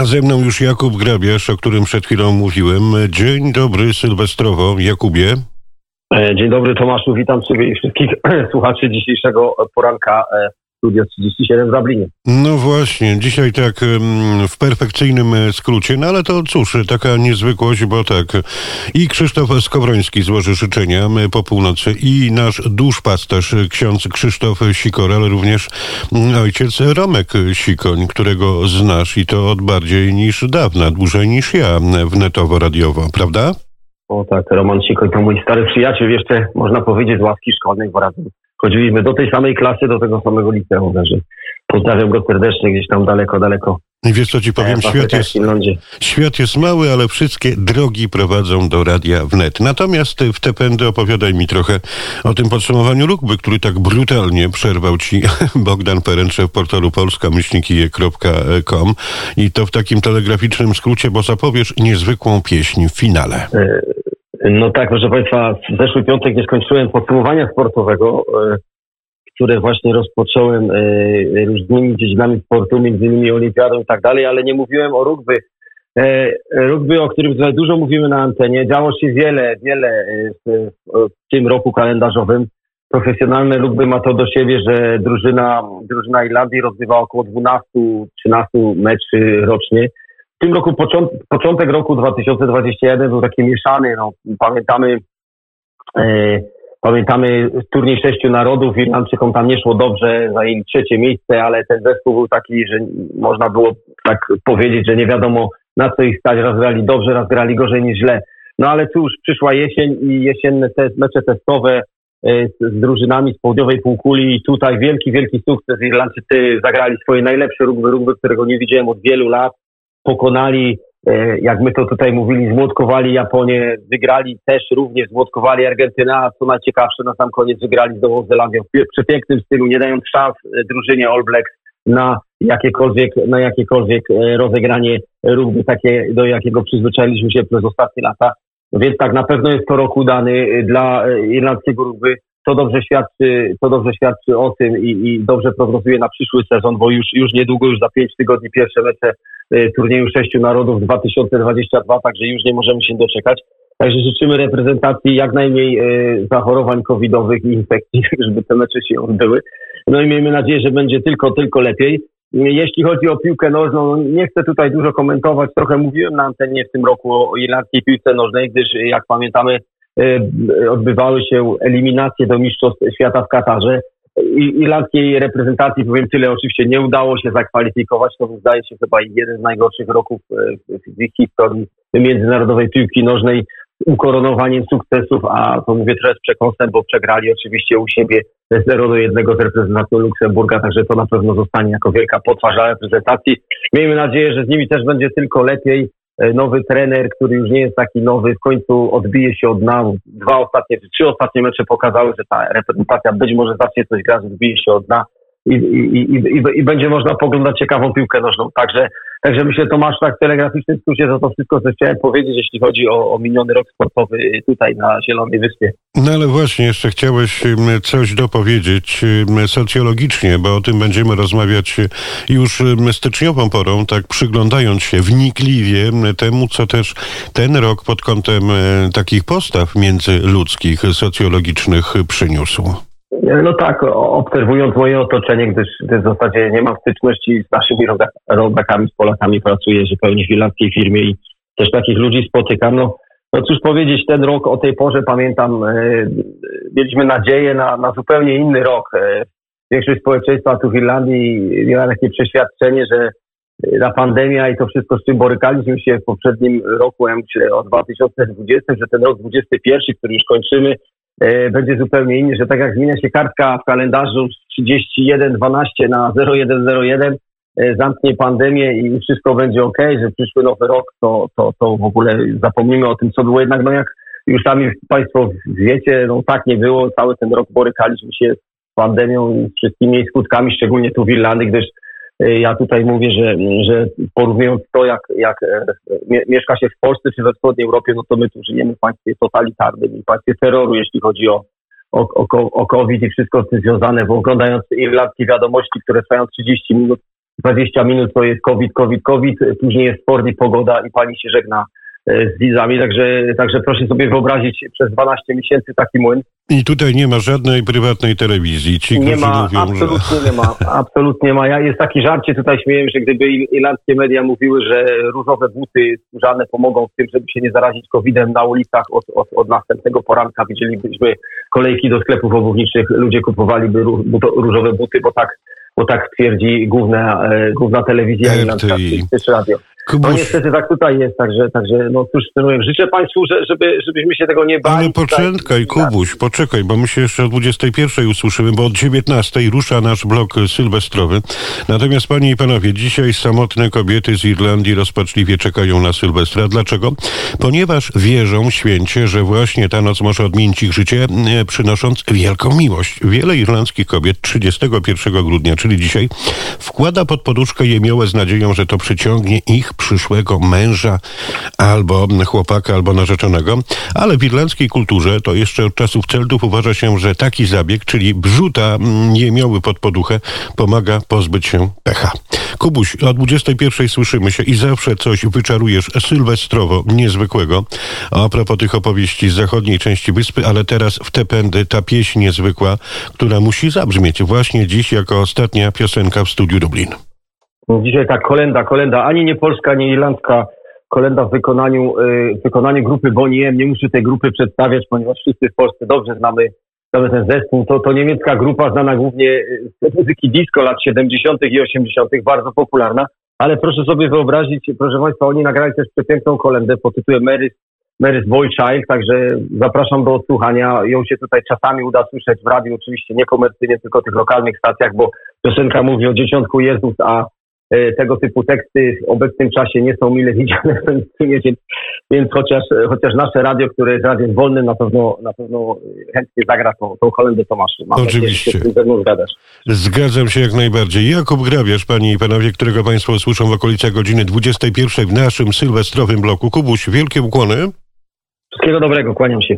A ze mną już Jakub Grabiarz, o którym przed chwilą mówiłem. Dzień dobry sylwestrowo, Jakubie. E, dzień dobry Tomaszu, witam Ciebie i wszystkich słuchaczy dzisiejszego poranka e, Studio 37 w Dublinie. No właśnie, dzisiaj tak w perfekcyjnym e, skrócie, no ale to cóż, taka niezwykłość, bo tak i Krzysztof Skowroński złoży życzenia po północy i nasz duszpasterz ksiądz Krzysztof Sikor, ale również ojciec Romek Sikoń, którego znasz i to od bardziej niż dawna, dłużej niż ja wnetowo-radiowo, prawda? O tak, Roman Sikoń to mój stary przyjaciel, jeszcze można powiedzieć z łaski szkolnej, bo razem chodziliśmy do tej samej klasy, do tego samego liceum, także pozdrawiam go serdecznie gdzieś tam daleko, daleko. I wiesz co ci powiem, świat jest, świat jest mały, ale wszystkie drogi prowadzą do Radia Wnet. Natomiast w te pędy opowiadaj mi trochę o tym podsumowaniu Lukby, który tak brutalnie przerwał ci Bogdan Peręcze w portalu polska-je.com i to w takim telegraficznym skrócie, bo zapowiesz niezwykłą pieśń w finale. E, no tak, proszę Państwa, w zeszły piątek nie skończyłem podsumowania sportowego, e, które właśnie rozpocząłem e, różnymi dziedzinami sportu, między innymi olimpiadą i tak dalej, ale nie mówiłem o rugby. E, rugby, o którym tutaj dużo mówimy na antenie, działo się wiele, wiele w, tym roku kalendarzowym. Profesjonalne rugby ma to do siebie, że drużyna, drużyna Irlandii rozgrywa około 12-13 meczy rocznie w tym roku, początek, początek roku 2021 był taki mieszany. No, pamiętamy, e, pamiętamy turniej sześciu narodów. Irlandczykom tam nie szło dobrze, zajęli trzecie miejsce, ale ten zespół był taki, że można było tak powiedzieć, że nie wiadomo na co ich stać. Raz grali dobrze, raz grali gorzej niż źle. No ale cóż, przyszła jesień i jesienne te mecze testowe e, z, drużynami z południowej półkuli i tutaj wielki, wielki sukces. Irlandczycy zagrali swoje najlepsze rugby, rugby, którego nie widziałem od wielu lat pokonali, e, jak my to tutaj mówili, zmłotkowali Japonię, wygrali też również, zmłotkowali Argentynę, a co najciekawsze, na sam koniec wygrali z Nową Zelandią w przepięknym stylu, nie dając szans e, drużynie All Blacks na jakiekolwiek, na jakiekolwiek e, rozegranie rugby, takie, do jakiego przyzwyczailiśmy się przez ostatnie lata. Więc tak, na pewno jest to rok udany dla irlandzkiego rugby to dobrze świadczy, to dobrze świadczy o tym i, i dobrze prognozuje na przyszły sezon, bo już, już niedługo, już za pięć tygodni pierwsze mecze turnieju sześciu narodów 2022, także już nie możemy się doczekać. Także życzymy reprezentacji jak najmniej y, zachorowań covidowych i infekcji, żeby te mecze się odbyły. No i miejmy nadzieję, że będzie tylko, tylko lepiej. Jeśli chodzi o piłkę nożną, no nie chcę tutaj dużo komentować. Trochę mówiłem na antenie w tym roku o irlandzkiej piłce nożnej, gdyż jak pamiętamy, odbywały się eliminacje do Mistrzostw Świata w Katarze. Irlandzkiej reprezentacji, powiem tyle, oczywiście nie udało się zakwalifikować. To zdaje się chyba jeden z najgorszych roków e, w historii międzynarodowej piłki nożnej ukoronowaniem sukcesów, a to mówię trochę z przekąsem, bo przegrali oczywiście u siebie 0 do 1 z reprezentacją Luksemburga, także to na pewno zostanie jako wielka potwarza reprezentacji. Miejmy nadzieję, że z nimi też będzie tylko lepiej. E, nowy trener, który już nie jest taki nowy, w końcu odbije się od dna. Dwa ostatnie, trzy ostatnie mecze pokazały, że ta reprezentacja być może zacznie coś grać, odbije się od dna i, i, i, i, będzie można poglądać ciekawą piłkę nożną. Także, także myślę, Tomasz, tak w telegraficznym skrócie za to wszystko, co chciałem powiedzieć, jeśli chodzi o, o miniony rok sportowy tutaj na Zielonej Wyspie. No ale właśnie, jeszcze chciałeś coś dopowiedzieć socjologicznie, bo o tym będziemy rozmawiać już styczniową porą, tak przyglądając się wnikliwie temu, co też ten rok pod kątem takich postaw międzyludzkich, socjologicznych przyniósł. No tak, obserwując moje otoczenie, gdyż, gdyż w zasadzie nie mam styczności z naszymi rodakami, z Polakami, pracuję zupełnie w irlandzkiej firmie i też takich ludzi spotykam. No, no cóż powiedzieć, ten rok o tej porze pamiętam, e, mieliśmy nadzieję na, na zupełnie inny rok. E, większość społeczeństwa tu w Irlandii miała takie przeświadczenie, że ta pandemia i to wszystko, z czym borykaliśmy się w poprzednim roku, ja myślę o 2020, że ten rok 2021, który już kończymy, E, będzie zupełnie inny, że tak jak zmienia się kartka w kalendarzu z 31.12 na 0101, e, zamknie pandemię i wszystko będzie ok, że przyszły nowy rok, to, to, to w ogóle zapomnimy o tym, co było jednak, no jak już sami Państwo wiecie, no tak nie było, cały ten rok borykaliśmy się z pandemią i wszystkimi jej skutkami, szczególnie tu w Irlandii, gdyż E, ja tutaj mówię, że, że porównując to, jak, jak e, mieszka się w Polsce czy we wschodniej Europie, no to my tu żyjemy w państwie totalitarnym i państwie terroru, jeśli chodzi o, o, o, o COVID i wszystko z tym związane, bo oglądając irlandzkie wiadomości, które trwają 30 minut, 20 minut to jest COVID, COVID, COVID, później jest sport i pogoda i pani się żegna e, z widzami, także, także proszę sobie wyobrazić przez 12 miesięcy taki młyn. I tutaj nie ma żadnej prywatnej telewizji. Ci, Nie ma, mówią, że... absolutnie nie ma, absolutnie nie ma. Ja, jest taki żarcie tutaj śmieję, że gdyby irlandzkie media mówiły, że różowe buty skórzane pomogą w tym, żeby się nie zarazić COVID-em na ulicach od, od, od następnego poranka, widzielibyśmy kolejki do sklepów obuwniczych, ludzie kupowaliby różowe buty, bo tak, bo tak twierdzi główna, e, główna telewizja RTI. irlandzka, czy radio. No Kubuś, niestety tak tutaj jest, także, także no cóż, życzę Państwu, że, żeby, żebyśmy się tego nie bali. ale Tutaj- poczekaj, Kubuś, poczekaj, bo my się jeszcze o 21 usłyszymy, bo od 19 rusza nasz blok sylwestrowy. Natomiast panie i panowie, dzisiaj samotne kobiety z Irlandii rozpaczliwie czekają na Sylwestra. Dlaczego? Ponieważ wierzą święcie, że właśnie ta noc może odmienić ich życie, e, przynosząc wielką miłość. Wiele irlandzkich kobiet 31 grudnia, czyli dzisiaj, wkłada pod poduszkę jemiołę z nadzieją, że to przyciągnie ich przyszłego męża albo chłopaka, albo narzeczonego. Ale w irlandzkiej kulturze to jeszcze od czasów Celtów uważa się, że taki zabieg, czyli brzuta mm, jemioły pod poduchę, pomaga pozbyć się pecha. Kubuś, o 21 słyszymy się i zawsze coś wyczarujesz sylwestrowo niezwykłego. A propos tych opowieści z zachodniej części wyspy, ale teraz w te pędy ta pieśń niezwykła, która musi zabrzmieć właśnie dziś jako ostatnia piosenka w studiu Dublin. Dzisiaj ta kolenda, kolenda, ani nie polska, ani irlandzka kolenda w wykonaniu, y, w wykonaniu grupy Bonnie M. Nie muszę tej grupy przedstawiać, ponieważ wszyscy w Polsce dobrze znamy, znamy ten zespół. To, to niemiecka grupa znana głównie z muzyki disco lat 70. i 80., bardzo popularna. Ale proszę sobie wyobrazić, proszę Państwa, oni nagrali też przepiękną kolendę pod tytułem Mary's, Mary's Boy Child, także zapraszam do odsłuchania. Ją się tutaj czasami uda słyszeć w radiu, oczywiście niekomercyjnie, tylko tych lokalnych stacjach, bo piosenka mówi o dzieciątku Jezus, a tego typu teksty w obecnym czasie nie są mile widziane w mainstreamie, więc, więc chociaż, chociaż nasze radio, które jest radiem wolnym, na pewno, na pewno chętnie zagra tą, tą kolendę Tomaszu. Mam Oczywiście. się. Zgadzam się jak najbardziej. Jakub Grabiarz, panie i panowie, którego państwo usłyszą w okolicach godziny 21 w naszym sylwestrowym bloku. Kubuś, wielkie ukłony. Wszystkiego dobrego, kłaniam się.